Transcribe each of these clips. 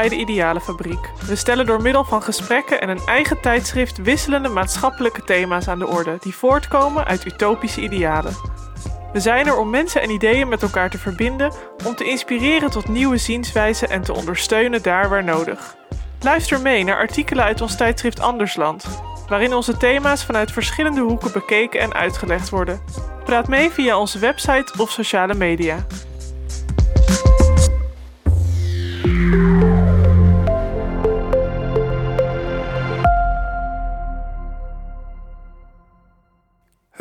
bij de Idealenfabriek. We stellen door middel van gesprekken en een eigen tijdschrift wisselende maatschappelijke thema's aan de orde die voortkomen uit utopische idealen. We zijn er om mensen en ideeën met elkaar te verbinden, om te inspireren tot nieuwe zienswijzen en te ondersteunen daar waar nodig. Luister mee naar artikelen uit ons tijdschrift Andersland, waarin onze thema's vanuit verschillende hoeken bekeken en uitgelegd worden. Praat mee via onze website of sociale media.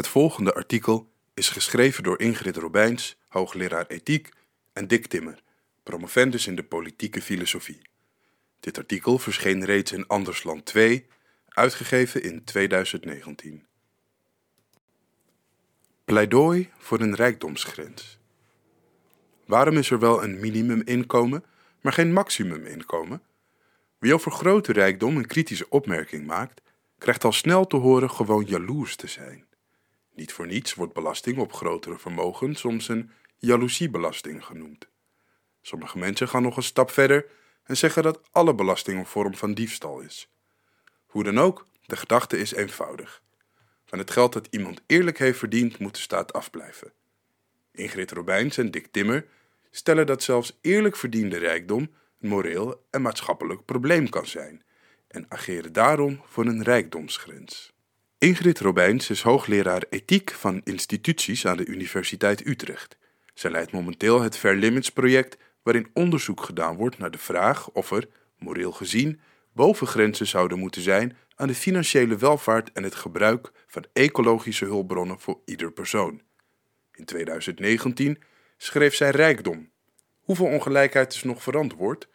Volgende artikel is geschreven door Ingrid Robijns, hoogleraar ethiek, en Dick Timmer, promovendus in de politieke filosofie. Dit artikel verscheen reeds in Andersland 2, uitgegeven in 2019. Pleidooi voor een rijkdomsgrens. Waarom is er wel een minimuminkomen, maar geen maximuminkomen? Wie over grote rijkdom een kritische opmerking maakt, krijgt al snel te horen gewoon jaloers te zijn. Niet voor niets wordt belasting op grotere vermogen soms een jaloeziebelasting genoemd. Sommige mensen gaan nog een stap verder en zeggen dat alle belasting een vorm van diefstal is. Hoe dan ook, de gedachte is eenvoudig. Van het geld dat iemand eerlijk heeft verdiend, moet de staat afblijven. Ingrid Robijns en Dick Timmer stellen dat zelfs eerlijk verdiende rijkdom een moreel en maatschappelijk probleem kan zijn en ageren daarom voor een rijkdomsgrens. Ingrid Robijns is hoogleraar ethiek van instituties aan de Universiteit Utrecht. Zij leidt momenteel het Fair Limits project, waarin onderzoek gedaan wordt naar de vraag of er, moreel gezien, bovengrenzen zouden moeten zijn aan de financiële welvaart en het gebruik van ecologische hulpbronnen voor ieder persoon. In 2019 schreef zij Rijkdom. Hoeveel ongelijkheid is nog verantwoord?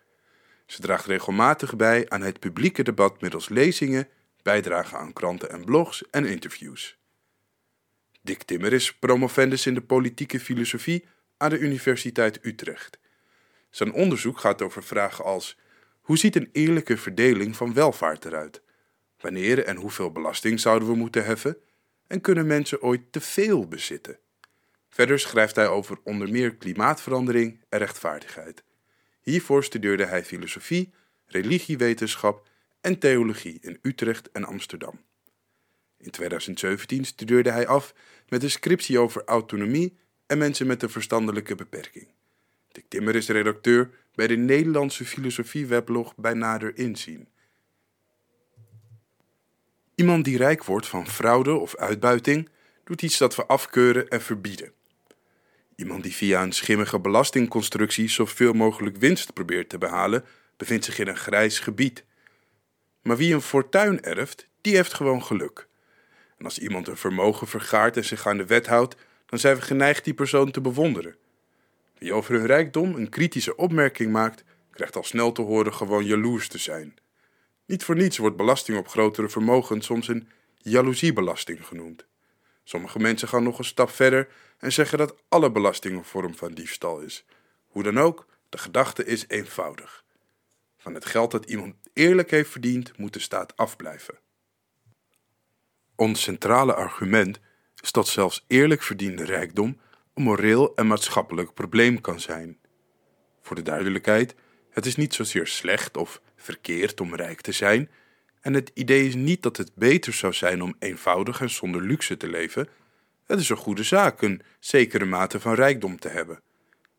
Ze draagt regelmatig bij aan het publieke debat middels lezingen, bijdragen aan kranten en blogs en interviews. Dick Timmer is promovendus in de politieke filosofie aan de Universiteit Utrecht. Zijn onderzoek gaat over vragen als: hoe ziet een eerlijke verdeling van welvaart eruit? Wanneer en hoeveel belasting zouden we moeten heffen? En kunnen mensen ooit te veel bezitten? Verder schrijft hij over onder meer klimaatverandering en rechtvaardigheid. Hiervoor studeerde hij filosofie, religiewetenschap en theologie in Utrecht en Amsterdam. In 2017 studeerde hij af met een scriptie over autonomie en mensen met een verstandelijke beperking. Dick Timmer is redacteur bij de Nederlandse filosofieweblog bij Nader Inzien. Iemand die rijk wordt van fraude of uitbuiting doet iets dat we afkeuren en verbieden. Iemand die via een schimmige belastingconstructie zoveel mogelijk winst probeert te behalen, bevindt zich in een grijs gebied. Maar wie een fortuin erft, die heeft gewoon geluk. En als iemand een vermogen vergaart en zich aan de wet houdt, dan zijn we geneigd die persoon te bewonderen. Wie over hun rijkdom een kritische opmerking maakt, krijgt al snel te horen gewoon jaloers te zijn. Niet voor niets wordt belasting op grotere vermogens soms een jaloeziebelasting genoemd. Sommige mensen gaan nog een stap verder en zeggen dat alle belasting een vorm van diefstal is. Hoe dan ook, de gedachte is eenvoudig. Van het geld dat iemand eerlijk heeft verdiend, moet de staat afblijven. Ons centrale argument is dat zelfs eerlijk verdiende rijkdom een moreel en maatschappelijk probleem kan zijn. Voor de duidelijkheid, het is niet zozeer slecht of verkeerd om rijk te zijn, en het idee is niet dat het beter zou zijn om eenvoudig en zonder luxe te leven. Het is een goede zaak een zekere mate van rijkdom te hebben.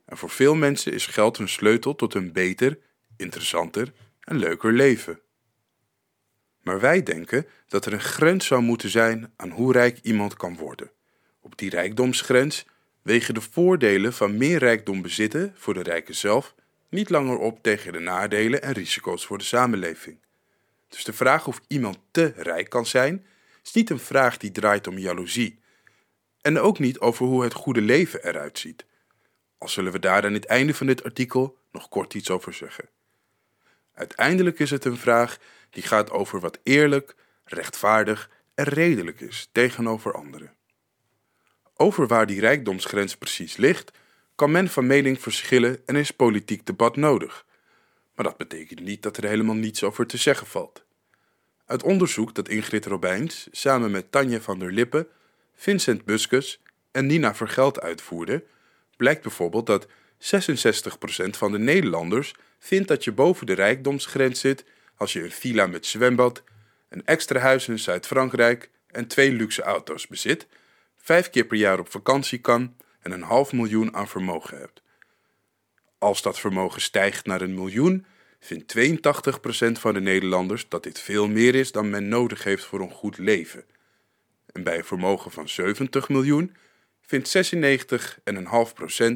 En voor veel mensen is geld een sleutel tot een beter, interessanter en leuker leven. Maar wij denken dat er een grens zou moeten zijn aan hoe rijk iemand kan worden. Op die rijkdomsgrens wegen de voordelen van meer rijkdom bezitten voor de rijken zelf niet langer op tegen de nadelen en risico's voor de samenleving. Dus de vraag of iemand te rijk kan zijn, is niet een vraag die draait om jaloezie. En ook niet over hoe het goede leven eruit ziet. Al zullen we daar aan het einde van dit artikel nog kort iets over zeggen. Uiteindelijk is het een vraag die gaat over wat eerlijk, rechtvaardig en redelijk is tegenover anderen. Over waar die rijkdomsgrens precies ligt, kan men van mening verschillen en is politiek debat nodig. Maar dat betekent niet dat er helemaal niets over te zeggen valt. Uit onderzoek dat Ingrid Robijns samen met Tanja van der Lippen, Vincent Buskus en Nina Vergeld uitvoerde, blijkt bijvoorbeeld dat 66% van de Nederlanders vindt dat je boven de rijkdomsgrens zit als je een villa met zwembad, een extra huis in Zuid-Frankrijk en twee luxe auto's bezit, vijf keer per jaar op vakantie kan en een half miljoen aan vermogen hebt. Als dat vermogen stijgt naar een miljoen, vindt 82% van de Nederlanders dat dit veel meer is dan men nodig heeft voor een goed leven. En bij een vermogen van 70 miljoen vindt 96,5%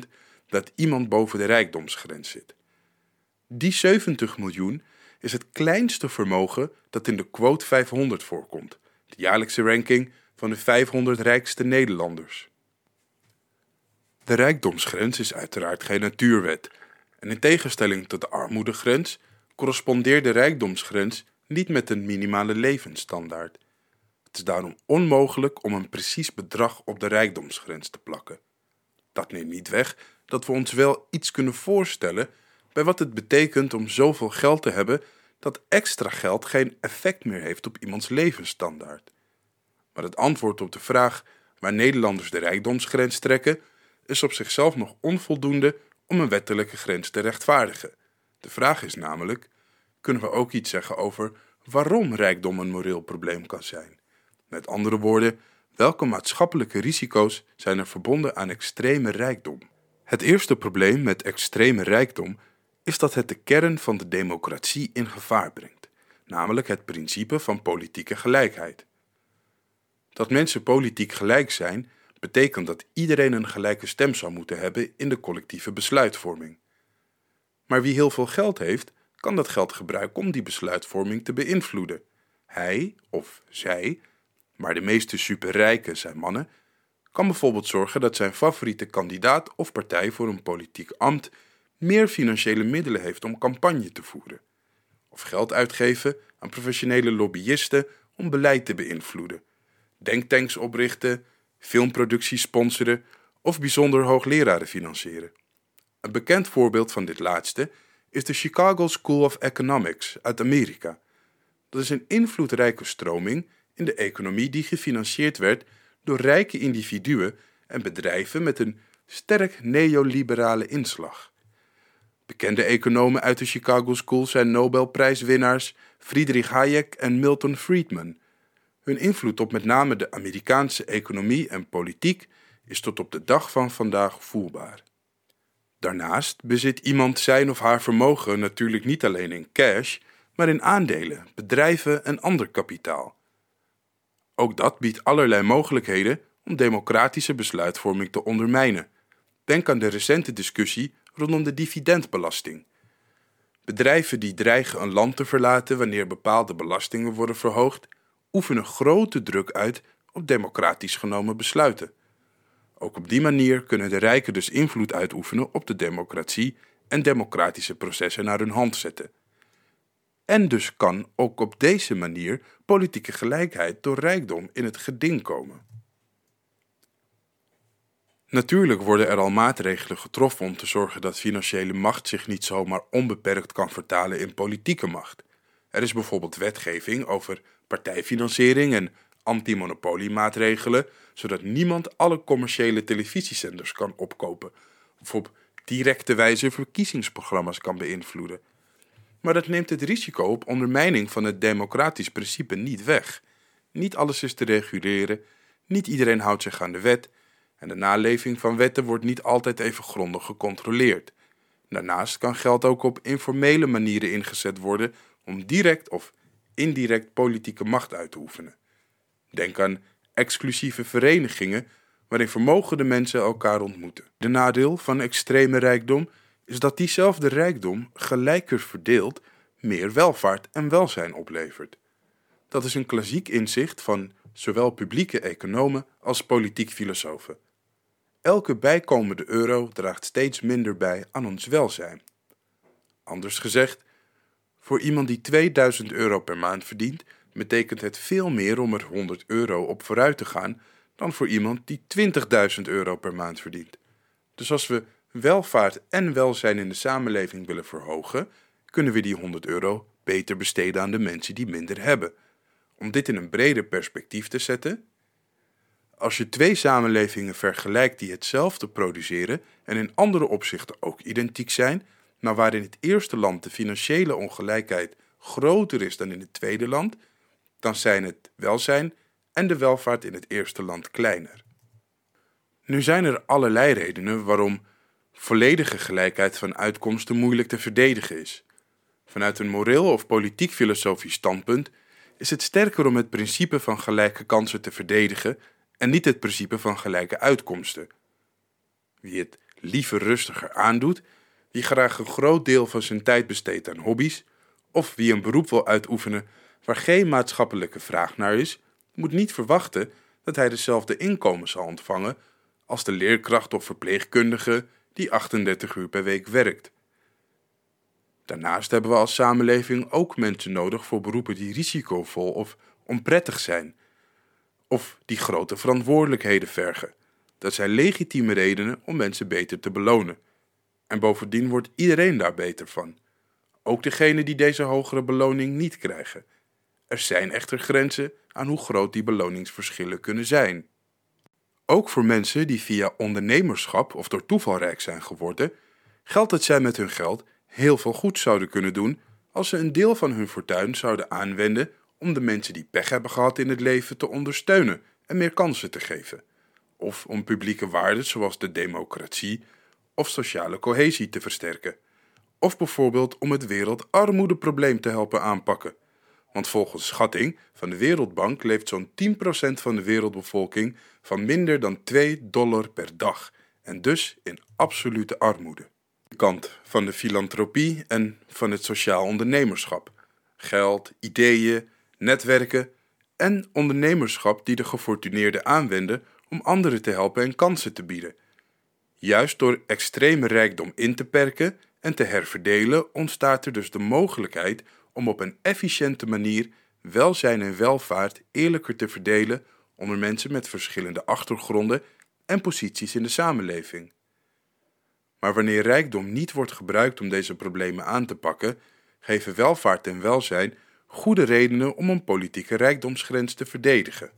dat iemand boven de rijkdomsgrens zit. Die 70 miljoen is het kleinste vermogen dat in de quote 500 voorkomt, de jaarlijkse ranking van de 500 rijkste Nederlanders. De rijkdomsgrens is uiteraard geen natuurwet, en in tegenstelling tot de armoedegrens correspondeert de rijkdomsgrens niet met een minimale levensstandaard. Het is daarom onmogelijk om een precies bedrag op de rijkdomsgrens te plakken. Dat neemt niet weg dat we ons wel iets kunnen voorstellen bij wat het betekent om zoveel geld te hebben dat extra geld geen effect meer heeft op iemands levensstandaard. Maar het antwoord op de vraag waar Nederlanders de rijkdomsgrens trekken, is op zichzelf nog onvoldoende om een wettelijke grens te rechtvaardigen. De vraag is namelijk: kunnen we ook iets zeggen over waarom rijkdom een moreel probleem kan zijn? Met andere woorden, welke maatschappelijke risico's zijn er verbonden aan extreme rijkdom? Het eerste probleem met extreme rijkdom is dat het de kern van de democratie in gevaar brengt, namelijk het principe van politieke gelijkheid. Dat mensen politiek gelijk zijn, betekent dat iedereen een gelijke stem zou moeten hebben in de collectieve besluitvorming. Maar wie heel veel geld heeft, kan dat geld gebruiken om die besluitvorming te beïnvloeden. Hij of zij, maar de meeste superrijken zijn mannen, kan bijvoorbeeld zorgen dat zijn favoriete kandidaat of partij voor een politiek ambt meer financiële middelen heeft om campagne te voeren. Of geld uitgeven aan professionele lobbyisten om beleid te beïnvloeden. Denktanks oprichten, filmproducties sponsoren of bijzonder hoogleraren financieren. Een bekend voorbeeld van dit laatste is de Chicago School of Economics uit Amerika. Dat is een invloedrijke stroming in de economie die gefinancierd werd door rijke individuen en bedrijven met een sterk neoliberale inslag. Bekende economen uit de Chicago School zijn Nobelprijswinnaars Friedrich Hayek en Milton Friedman. Hun invloed op met name de Amerikaanse economie en politiek is tot op de dag van vandaag voelbaar. Daarnaast bezit iemand zijn of haar vermogen natuurlijk niet alleen in cash, maar in aandelen, bedrijven en ander kapitaal. Ook dat biedt allerlei mogelijkheden om democratische besluitvorming te ondermijnen. Denk aan de recente discussie rondom de dividendbelasting. Bedrijven die dreigen een land te verlaten wanneer bepaalde belastingen worden verhoogd, oefenen grote druk uit op democratisch genomen besluiten. Ook op die manier kunnen de rijken dus invloed uitoefenen op de democratie en democratische processen naar hun hand zetten. En dus kan ook op deze manier politieke gelijkheid door rijkdom in het geding komen. Natuurlijk worden er al maatregelen getroffen om te zorgen dat financiële macht zich niet zomaar onbeperkt kan vertalen in politieke macht. Er is bijvoorbeeld wetgeving over partijfinanciering en antimonopoliemaatregelen, zodat niemand alle commerciële televisiezenders kan opkopen of op directe wijze verkiezingsprogramma's kan beïnvloeden. Maar dat neemt het risico op ondermijning van het democratisch principe niet weg. Niet alles is te reguleren, niet iedereen houdt zich aan de wet en de naleving van wetten wordt niet altijd even grondig gecontroleerd. Daarnaast kan geld ook op informele manieren ingezet worden om direct of indirect politieke macht uit te oefenen. Denk aan exclusieve verenigingen waarin vermogende mensen elkaar ontmoeten. De nadeel van extreme rijkdom is dat diezelfde rijkdom gelijker verdeeld meer welvaart en welzijn oplevert. Dat is een klassiek inzicht van zowel publieke economen als politiek filosofen. Elke bijkomende euro draagt steeds minder bij aan ons welzijn. Anders gezegd, voor iemand die 2000 euro per maand verdient, betekent het veel meer om er 100 euro op vooruit te gaan dan voor iemand die 20.000 euro per maand verdient. Dus als we welvaart en welzijn in de samenleving willen verhogen, kunnen we die 100 euro beter besteden aan de mensen die minder hebben. Om dit in een breder perspectief te zetten, als je twee samenlevingen vergelijkt die hetzelfde produceren en in andere opzichten ook identiek zijn, Nou, waar in het eerste land de financiële ongelijkheid groter is dan in het tweede land, dan zijn het welzijn en de welvaart in het eerste land kleiner. Nu zijn er allerlei redenen waarom volledige gelijkheid van uitkomsten moeilijk te verdedigen is. Vanuit een moreel of politiek filosofisch standpunt is het sterker om het principe van gelijke kansen te verdedigen en niet het principe van gelijke uitkomsten. Wie het liever rustiger aandoet, wie graag een groot deel van zijn tijd besteedt aan hobby's, of wie een beroep wil uitoefenen waar geen maatschappelijke vraag naar is, moet niet verwachten dat hij dezelfde inkomen zal ontvangen als de leerkracht of verpleegkundige die 38 uur per week werkt. Daarnaast hebben we als samenleving ook mensen nodig voor beroepen die risicovol of onprettig zijn, of die grote verantwoordelijkheden vergen. Dat zijn legitieme redenen om mensen beter te belonen. En bovendien wordt iedereen daar beter van. Ook degenen die deze hogere beloning niet krijgen. Er zijn echter grenzen aan hoe groot die beloningsverschillen kunnen zijn. Ook voor mensen die via ondernemerschap of door toeval rijk zijn geworden, geldt dat zij met hun geld heel veel goed zouden kunnen doen als ze een deel van hun fortuin zouden aanwenden om de mensen die pech hebben gehad in het leven te ondersteunen en meer kansen te geven. Of om publieke waarden zoals de democratie of sociale cohesie te versterken. Of bijvoorbeeld om het wereldarmoedeprobleem te helpen aanpakken. Want volgens schatting van de Wereldbank leeft zo'n 10% van de wereldbevolking van minder dan 2 dollar per dag en dus in absolute armoede. De kant van de filantropie en van het sociaal ondernemerschap. Geld, ideeën, netwerken en ondernemerschap die de gefortuneerden aanwenden om anderen te helpen en kansen te bieden. Juist door extreme rijkdom in te perken en te herverdelen ontstaat er dus de mogelijkheid om op een efficiënte manier welzijn en welvaart eerlijker te verdelen onder mensen met verschillende achtergronden en posities in de samenleving. Maar wanneer rijkdom niet wordt gebruikt om deze problemen aan te pakken, geven welvaart en welzijn goede redenen om een politieke rijkdomsgrens te verdedigen.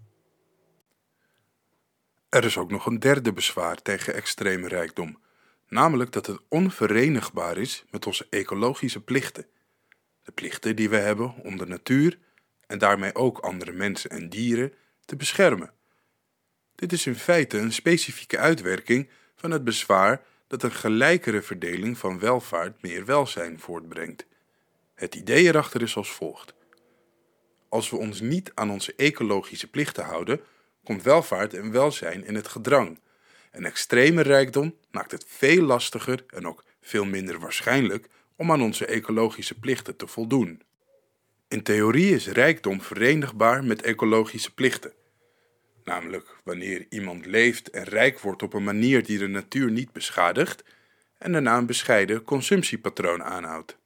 Er is ook nog een derde bezwaar tegen extreme rijkdom, namelijk dat het onverenigbaar is met onze ecologische plichten. De plichten die we hebben om de natuur en daarmee ook andere mensen en dieren te beschermen. Dit is in feite een specifieke uitwerking van het bezwaar dat een gelijkere verdeling van welvaart meer welzijn voortbrengt. Het idee erachter is als volgt. Als we ons niet aan onze ecologische plichten houden, komt welvaart en welzijn in het gedrang. En extreme rijkdom maakt het veel lastiger en ook veel minder waarschijnlijk om aan onze ecologische plichten te voldoen. In theorie is rijkdom verenigbaar met ecologische plichten. Namelijk wanneer iemand leeft en rijk wordt op een manier die de natuur niet beschadigt en daarna een bescheiden consumptiepatroon aanhoudt.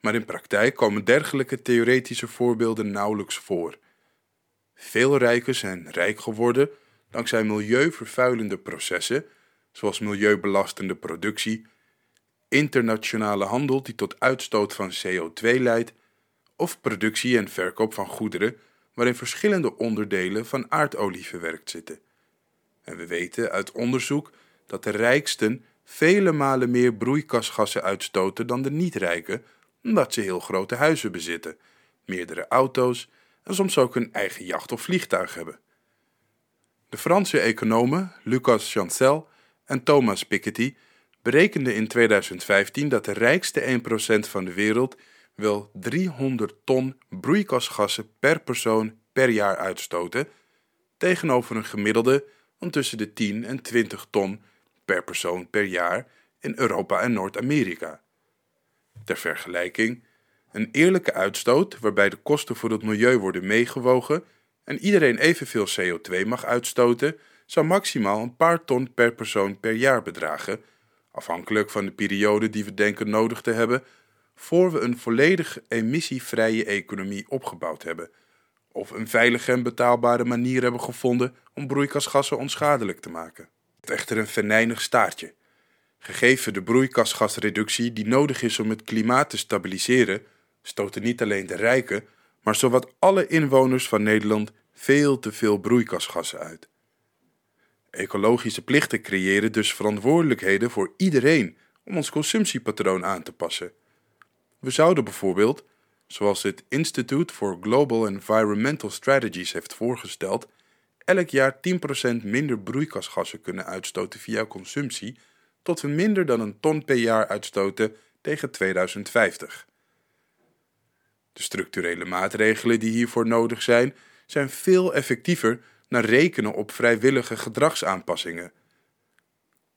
Maar in praktijk komen dergelijke theoretische voorbeelden nauwelijks voor. Veel rijken zijn rijk geworden dankzij milieuvervuilende processen, zoals milieubelastende productie, internationale handel die tot uitstoot van CO2 leidt, of productie en verkoop van goederen waarin verschillende onderdelen van aardolie verwerkt zitten. En we weten uit onderzoek dat de rijksten vele malen meer broeikasgassen uitstoten dan de niet-rijken, omdat ze heel grote huizen bezitten, meerdere auto's en soms ook een eigen jacht of vliegtuig hebben. De Franse economen Lucas Chancel en Thomas Piketty berekenden in 2015 dat de rijkste 1% van de wereld wel 300 ton broeikasgassen per persoon per jaar uitstoten, tegenover een gemiddelde van tussen de 10 en 20 ton per persoon per jaar in Europa en Noord-Amerika. Ter vergelijking, een eerlijke uitstoot waarbij de kosten voor het milieu worden meegewogen en iedereen evenveel CO2 mag uitstoten, zou maximaal een paar ton per persoon per jaar bedragen, afhankelijk van de periode die we denken nodig te hebben voor we een volledig emissievrije economie opgebouwd hebben, of een veilige en betaalbare manier hebben gevonden om broeikasgassen onschadelijk te maken. Het echter een venijnig staartje. Gegeven de broeikasgasreductie die nodig is om het klimaat te stabiliseren, stoten niet alleen de rijken, maar zowat alle inwoners van Nederland veel te veel broeikasgassen uit. Ecologische plichten creëren dus verantwoordelijkheden voor iedereen om ons consumptiepatroon aan te passen. We zouden bijvoorbeeld, zoals het Institute for Global Environmental Strategies heeft voorgesteld, elk jaar 10% minder broeikasgassen kunnen uitstoten via consumptie, tot we minder dan een ton per jaar uitstoten tegen 2050. De structurele maatregelen die hiervoor nodig zijn, zijn veel effectiever dan rekenen op vrijwillige gedragsaanpassingen.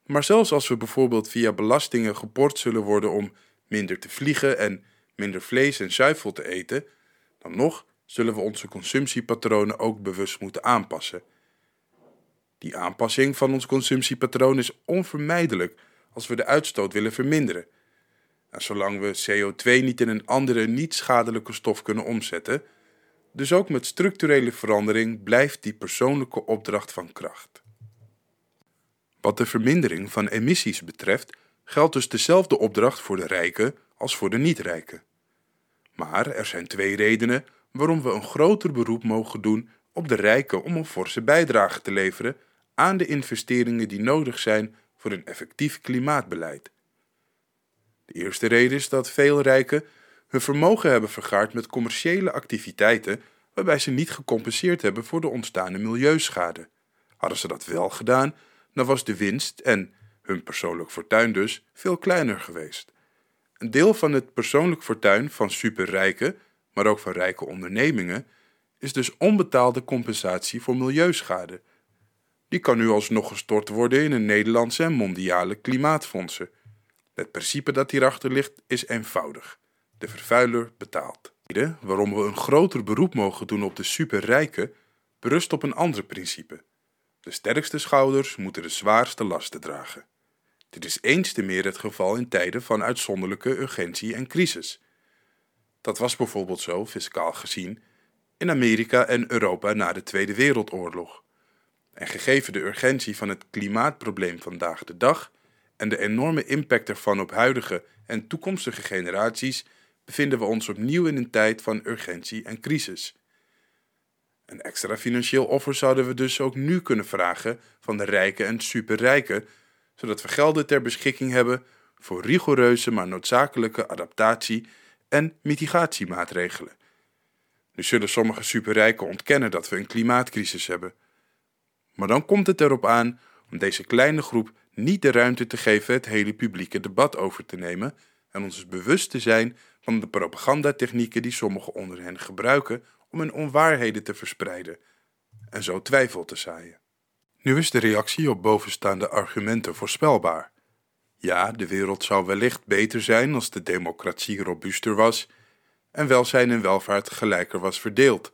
Maar zelfs als we bijvoorbeeld via belastingen geport zullen worden om minder te vliegen en minder vlees en zuivel te eten, dan nog zullen we onze consumptiepatronen ook bewust moeten aanpassen. Die aanpassing van ons consumptiepatroon is onvermijdelijk als we de uitstoot willen verminderen. En zolang we CO2 niet in een andere, niet schadelijke stof kunnen omzetten, dus ook met structurele verandering blijft die persoonlijke opdracht van kracht. Wat de vermindering van emissies betreft, geldt dus dezelfde opdracht voor de rijken als voor de niet-rijken. Maar er zijn twee redenen waarom we een groter beroep mogen doen op de rijken om een forse bijdrage te leveren aan de investeringen die nodig zijn voor een effectief klimaatbeleid. De eerste reden is dat veel rijken hun vermogen hebben vergaard met commerciële activiteiten waarbij ze niet gecompenseerd hebben voor de ontstaande milieuschade. Hadden ze dat wel gedaan, dan was de winst en hun persoonlijk fortuin dus veel kleiner geweest. Een deel van het persoonlijk fortuin van superrijken, maar ook van rijke ondernemingen, is dus onbetaalde compensatie voor milieuschade. Die kan nu alsnog gestort worden in een Nederlandse en mondiale klimaatfondsen. Het principe dat hierachter ligt is eenvoudig. De vervuiler betaalt. Waarom we een groter beroep mogen doen op de superrijken berust op een ander principe. De sterkste schouders moeten de zwaarste lasten dragen. Dit is eens te meer het geval in tijden van uitzonderlijke urgentie en crisis. Dat was bijvoorbeeld zo, fiscaal gezien, in Amerika en Europa na de Tweede Wereldoorlog. En gegeven de urgentie van het klimaatprobleem vandaag de dag en de enorme impact ervan op huidige en toekomstige generaties, bevinden we ons opnieuw in een tijd van urgentie en crisis. Een extra financieel offer zouden we dus ook nu kunnen vragen van de rijken en superrijken, zodat we gelden ter beschikking hebben voor rigoureuze maar noodzakelijke adaptatie- en mitigatiemaatregelen. Nu zullen sommige superrijken ontkennen dat we een klimaatcrisis hebben. Maar dan komt het erop aan om deze kleine groep niet de ruimte te geven het hele publieke debat over te nemen en ons bewust te zijn van de propagandatechnieken die sommigen onder hen gebruiken om hun onwaarheden te verspreiden en zo twijfel te zaaien. Nu is de reactie op bovenstaande argumenten voorspelbaar. Ja, de wereld zou wellicht beter zijn als de democratie robuuster was en welzijn en welvaart gelijker was verdeeld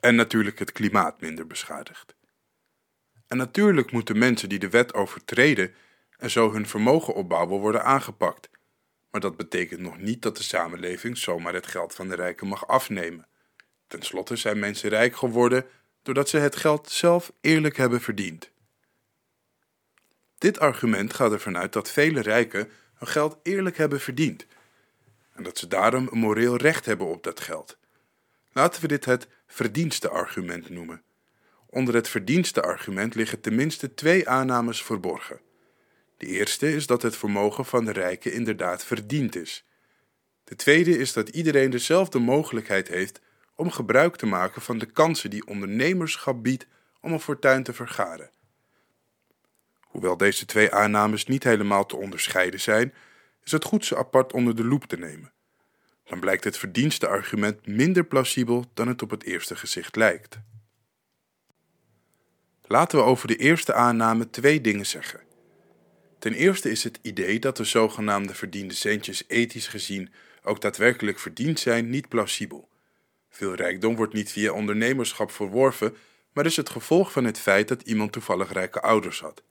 en natuurlijk het klimaat minder beschadigd. En natuurlijk moeten mensen die de wet overtreden en zo hun vermogen opbouwen worden aangepakt. Maar dat betekent nog niet dat de samenleving zomaar het geld van de rijken mag afnemen. Ten slotte zijn mensen rijk geworden doordat ze het geld zelf eerlijk hebben verdiend. Dit argument gaat ervan uit dat vele rijken hun geld eerlijk hebben verdiend en dat ze daarom een moreel recht hebben op dat geld. Laten we dit het verdienste-argument noemen. Onder het verdienste-argument liggen tenminste twee aannames verborgen. De eerste is dat het vermogen van de rijken inderdaad verdiend is. De tweede is dat iedereen dezelfde mogelijkheid heeft om gebruik te maken van de kansen die ondernemerschap biedt om een fortuin te vergaren. Hoewel deze twee aannames niet helemaal te onderscheiden zijn, is het goed ze apart onder de loep te nemen. Dan blijkt het verdienste argument minder plausibel dan het op het eerste gezicht lijkt. Laten we over de eerste aanname twee dingen zeggen. Ten eerste is het idee dat de zogenaamde verdiende centjes ethisch gezien ook daadwerkelijk verdiend zijn niet plausibel. Veel rijkdom wordt niet via ondernemerschap verworven, maar is het gevolg van het feit dat iemand toevallig rijke ouders had.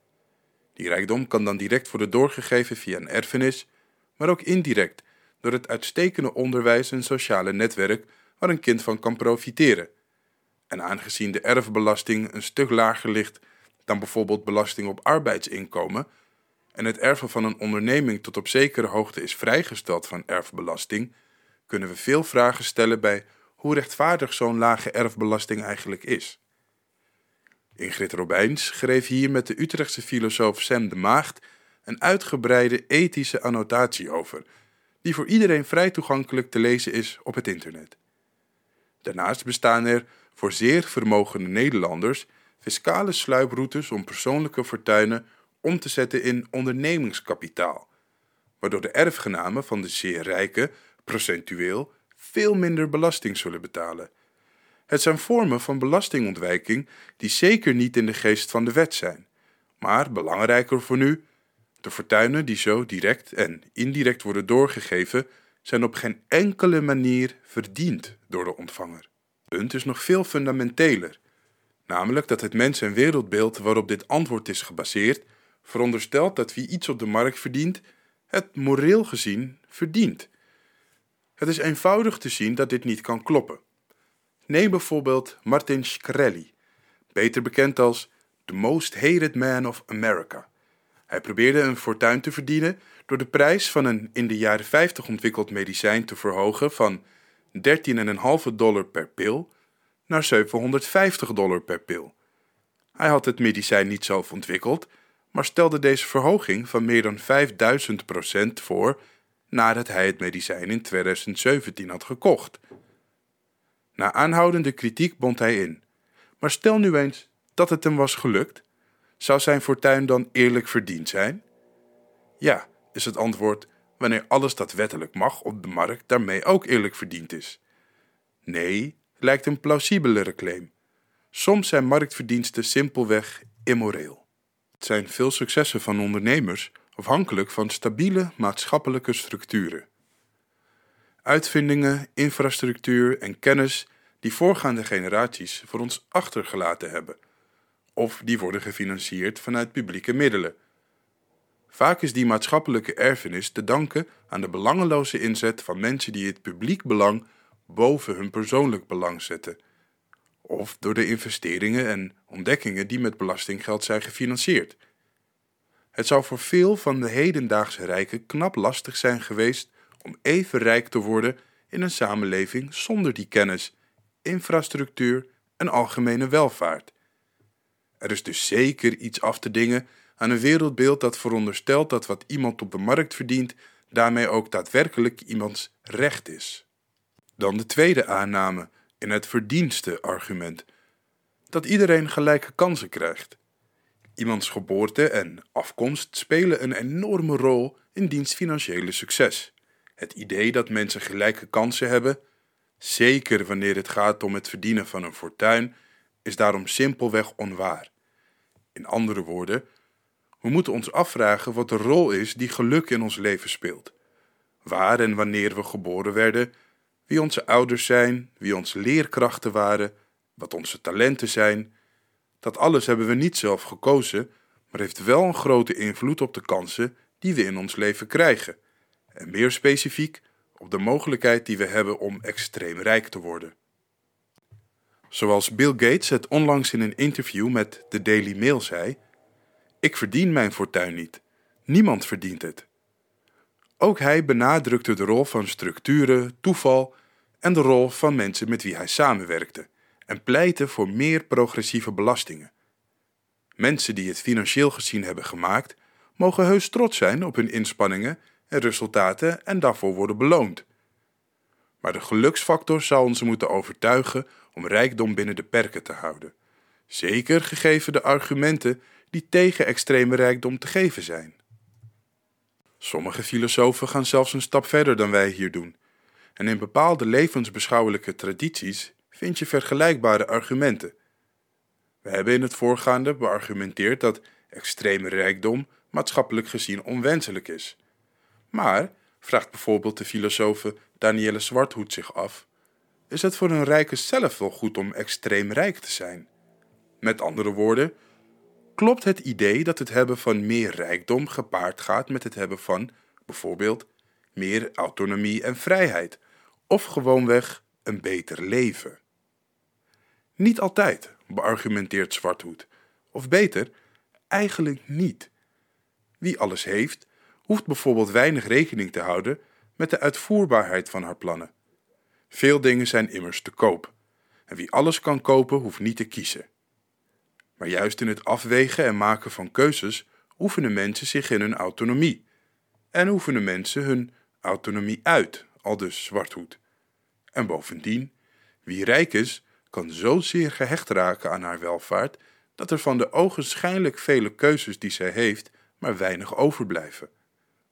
Die rijkdom kan dan direct worden doorgegeven via een erfenis, maar ook indirect door het uitstekende onderwijs en sociale netwerk waar een kind van kan profiteren. En aangezien de erfbelasting een stuk lager ligt dan bijvoorbeeld belasting op arbeidsinkomen, en het erven van een onderneming tot op zekere hoogte is vrijgesteld van erfbelasting, kunnen we veel vragen stellen bij hoe rechtvaardig zo'n lage erfbelasting eigenlijk is. Ingrid Robijns schreef hier met de Utrechtse filosoof Sam de Maagd een uitgebreide ethische annotatie over, die voor iedereen vrij toegankelijk te lezen is op het internet. Daarnaast bestaan er voor zeer vermogende Nederlanders fiscale sluiproutes om persoonlijke fortuinen om te zetten in ondernemingskapitaal, waardoor de erfgenamen van de zeer rijken procentueel veel minder belasting zullen betalen. Het zijn vormen van belastingontwijking die zeker niet in de geest van de wet zijn, maar belangrijker voor nu, de fortuinen die zo direct en indirect worden doorgegeven, zijn op geen enkele manier verdiend door de ontvanger. Punt is nog veel fundamenteler, namelijk dat het mens- en wereldbeeld waarop dit antwoord is gebaseerd, veronderstelt dat wie iets op de markt verdient, het moreel gezien verdient. Het is eenvoudig te zien dat dit niet kan kloppen. Neem bijvoorbeeld Martin Shkreli, beter bekend als The Most Hated Man of America. Hij probeerde een fortuin te verdienen door de prijs van een in de jaren 50 ontwikkeld medicijn te verhogen van 13,5 dollar per pil naar 750 dollar per pil. Hij had het medicijn niet zelf ontwikkeld, maar stelde deze verhoging van meer dan 5000 procent voor nadat hij het medicijn in 2017 had gekocht. Na aanhoudende kritiek bond hij in. Maar stel nu eens dat het hem was gelukt. Zou zijn fortuin dan eerlijk verdiend zijn? Ja, is het antwoord wanneer alles dat wettelijk mag op de markt daarmee ook eerlijk verdiend is. Nee, lijkt een plausibelere claim. Soms zijn marktverdiensten simpelweg immoreel. Het zijn veel successen van ondernemers afhankelijk van stabiele maatschappelijke structuren. Uitvindingen, infrastructuur en kennis die voorgaande generaties voor ons achtergelaten hebben, of die worden gefinancierd vanuit publieke middelen. Vaak is die maatschappelijke erfenis te danken aan de belangeloze inzet van mensen die het publiek belang boven hun persoonlijk belang zetten, of door de investeringen en ontdekkingen die met belastinggeld zijn gefinancierd. Het zou voor veel van de hedendaagse rijken knap lastig zijn geweest om even rijk te worden in een samenleving zonder die kennis, infrastructuur en algemene welvaart. Er is dus zeker iets af te dingen aan een wereldbeeld dat veronderstelt dat wat iemand op de markt verdient, daarmee ook daadwerkelijk iemands recht is. Dan de tweede aanname in het verdienste-argument: dat iedereen gelijke kansen krijgt. Iemands geboorte en afkomst spelen een enorme rol in diens financiële succes. Het idee dat mensen gelijke kansen hebben, zeker wanneer het gaat om het verdienen van een fortuin, is daarom simpelweg onwaar. In andere woorden, we moeten ons afvragen wat de rol is die geluk in ons leven speelt. Waar en wanneer we geboren werden, wie onze ouders zijn, wie onze leerkrachten waren, wat onze talenten zijn. Dat alles hebben we niet zelf gekozen, maar heeft wel een grote invloed op de kansen die we in ons leven krijgen. En meer specifiek op de mogelijkheid die we hebben om extreem rijk te worden. Zoals Bill Gates het onlangs in een interview met de Daily Mail zei: Ik verdien mijn fortuin niet. Niemand verdient het. Ook hij benadrukte de rol van structuren, toeval en de rol van mensen met wie hij samenwerkte en pleitte voor meer progressieve belastingen. Mensen die het financieel gezien hebben gemaakt, mogen heus trots zijn op hun inspanningen en resultaten en daarvoor worden beloond. Maar de geluksfactor zou ons moeten overtuigen om rijkdom binnen de perken te houden, zeker gegeven de argumenten die tegen extreme rijkdom te geven zijn. Sommige filosofen gaan zelfs een stap verder dan wij hier doen en in bepaalde levensbeschouwelijke tradities vind je vergelijkbare argumenten. We hebben in het voorgaande beargumenteerd dat extreme rijkdom maatschappelijk gezien onwenselijk is. Maar, vraagt bijvoorbeeld de filosoof Danielle Zwarthoed zich af, is het voor een rijke zelf wel goed om extreem rijk te zijn? Met andere woorden, klopt het idee dat het hebben van meer rijkdom gepaard gaat met het hebben van, bijvoorbeeld, meer autonomie en vrijheid, of gewoonweg een beter leven. Niet altijd, beargumenteert Zwarthoed. Of beter, eigenlijk niet. Wie alles heeft, hoeft bijvoorbeeld weinig rekening te houden met de uitvoerbaarheid van haar plannen. Veel dingen zijn immers te koop, en wie alles kan kopen, hoeft niet te kiezen. Maar juist in het afwegen en maken van keuzes oefenen mensen zich in hun autonomie. En oefenen mensen hun autonomie uit, al dus zwarthoed. En bovendien, wie rijk is, kan zozeer gehecht raken aan haar welvaart dat er van de ogenschijnlijk vele keuzes die zij heeft, maar weinig overblijven.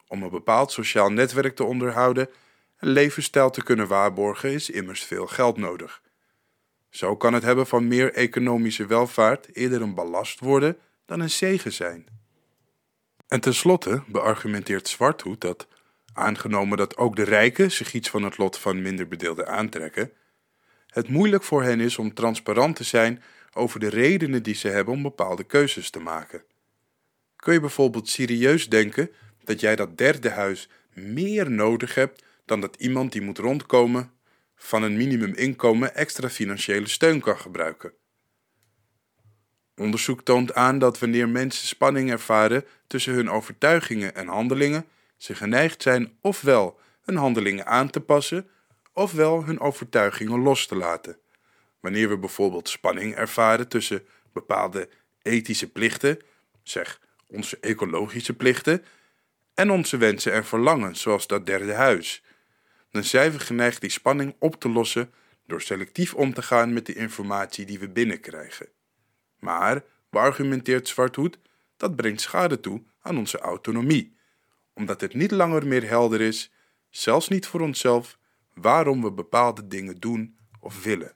Om een bepaald sociaal netwerk te onderhouden en levensstijl te kunnen waarborgen, is immers veel geld nodig. Zo kan het hebben van meer economische welvaart eerder een ballast worden dan een zegen zijn. En tenslotte beargumenteert Zwarthoed dat, aangenomen dat ook de rijken zich iets van het lot van minder bedeelden aantrekken, het moeilijk voor hen is om transparant te zijn over de redenen die ze hebben om bepaalde keuzes te maken. Kun je bijvoorbeeld serieus denken dat jij dat derde huis meer nodig hebt dan dat iemand die moet rondkomen van een minimuminkomen extra financiële steun kan gebruiken? Onderzoek toont aan dat wanneer mensen spanning ervaren tussen hun overtuigingen en handelingen, ze geneigd zijn ofwel hun handelingen aan te passen, ofwel hun overtuigingen los te laten. Wanneer we bijvoorbeeld spanning ervaren tussen bepaalde ethische plichten, zeg onze ecologische plichten, en onze wensen en verlangens, zoals dat derde huis, dan zijn we geneigd die spanning op te lossen door selectief om te gaan met de informatie die we binnenkrijgen. Maar, beargumenteert Zwarthoed, dat brengt schade toe aan onze autonomie, omdat het niet langer meer helder is, zelfs niet voor onszelf, waarom we bepaalde dingen doen of willen.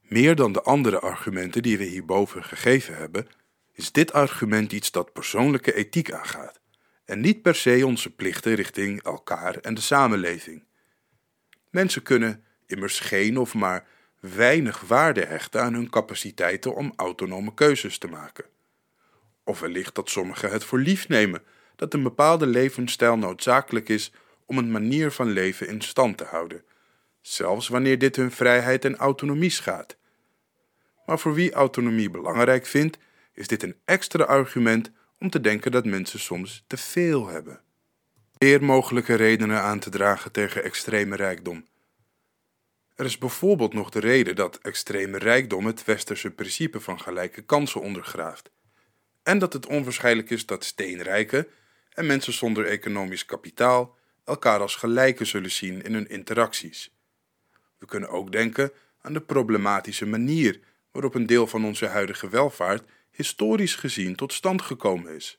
Meer dan de andere argumenten die we hierboven gegeven hebben, is dit argument iets dat persoonlijke ethiek aangaat en niet per se onze plichten richting elkaar en de samenleving. Mensen kunnen immers geen of maar weinig waarde hechten aan hun capaciteiten om autonome keuzes te maken. Of wellicht dat sommigen het voor lief nemen dat een bepaalde levensstijl noodzakelijk is om een manier van leven in stand te houden, zelfs wanneer dit hun vrijheid en autonomie schaadt. Maar voor wie autonomie belangrijk vindt, is dit een extra argument om te denken dat mensen soms te veel hebben. Meer mogelijke redenen aan te dragen tegen extreme rijkdom. Er is bijvoorbeeld nog de reden dat extreme rijkdom het westerse principe van gelijke kansen ondergraaft. En dat het onwaarschijnlijk is dat steenrijken en mensen zonder economisch kapitaal elkaar als gelijken zullen zien in hun interacties. We kunnen ook denken aan de problematische manier waarop een deel van onze huidige welvaart historisch gezien tot stand gekomen is.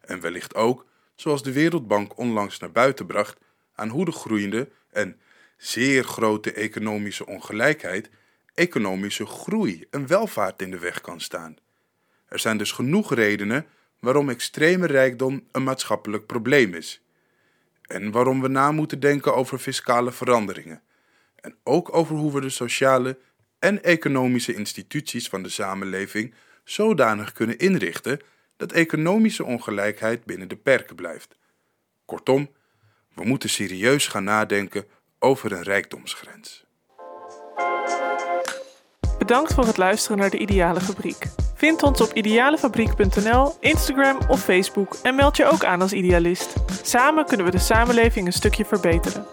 En wellicht ook, zoals de Wereldbank onlangs naar buiten bracht, aan hoe de groeiende en zeer grote economische ongelijkheid economische groei en welvaart in de weg kan staan. Er zijn dus genoeg redenen waarom extreme rijkdom een maatschappelijk probleem is. En waarom we na moeten denken over fiscale veranderingen. En ook over hoe we de sociale en economische instituties van de samenleving zodanig kunnen inrichten dat economische ongelijkheid binnen de perken blijft. Kortom, we moeten serieus gaan nadenken over een rijkdomsgrens. Bedankt voor het luisteren naar de Ideale Fabriek. Vind ons op idealefabriek.nl, Instagram of Facebook en meld je ook aan als idealist. Samen kunnen we de samenleving een stukje verbeteren.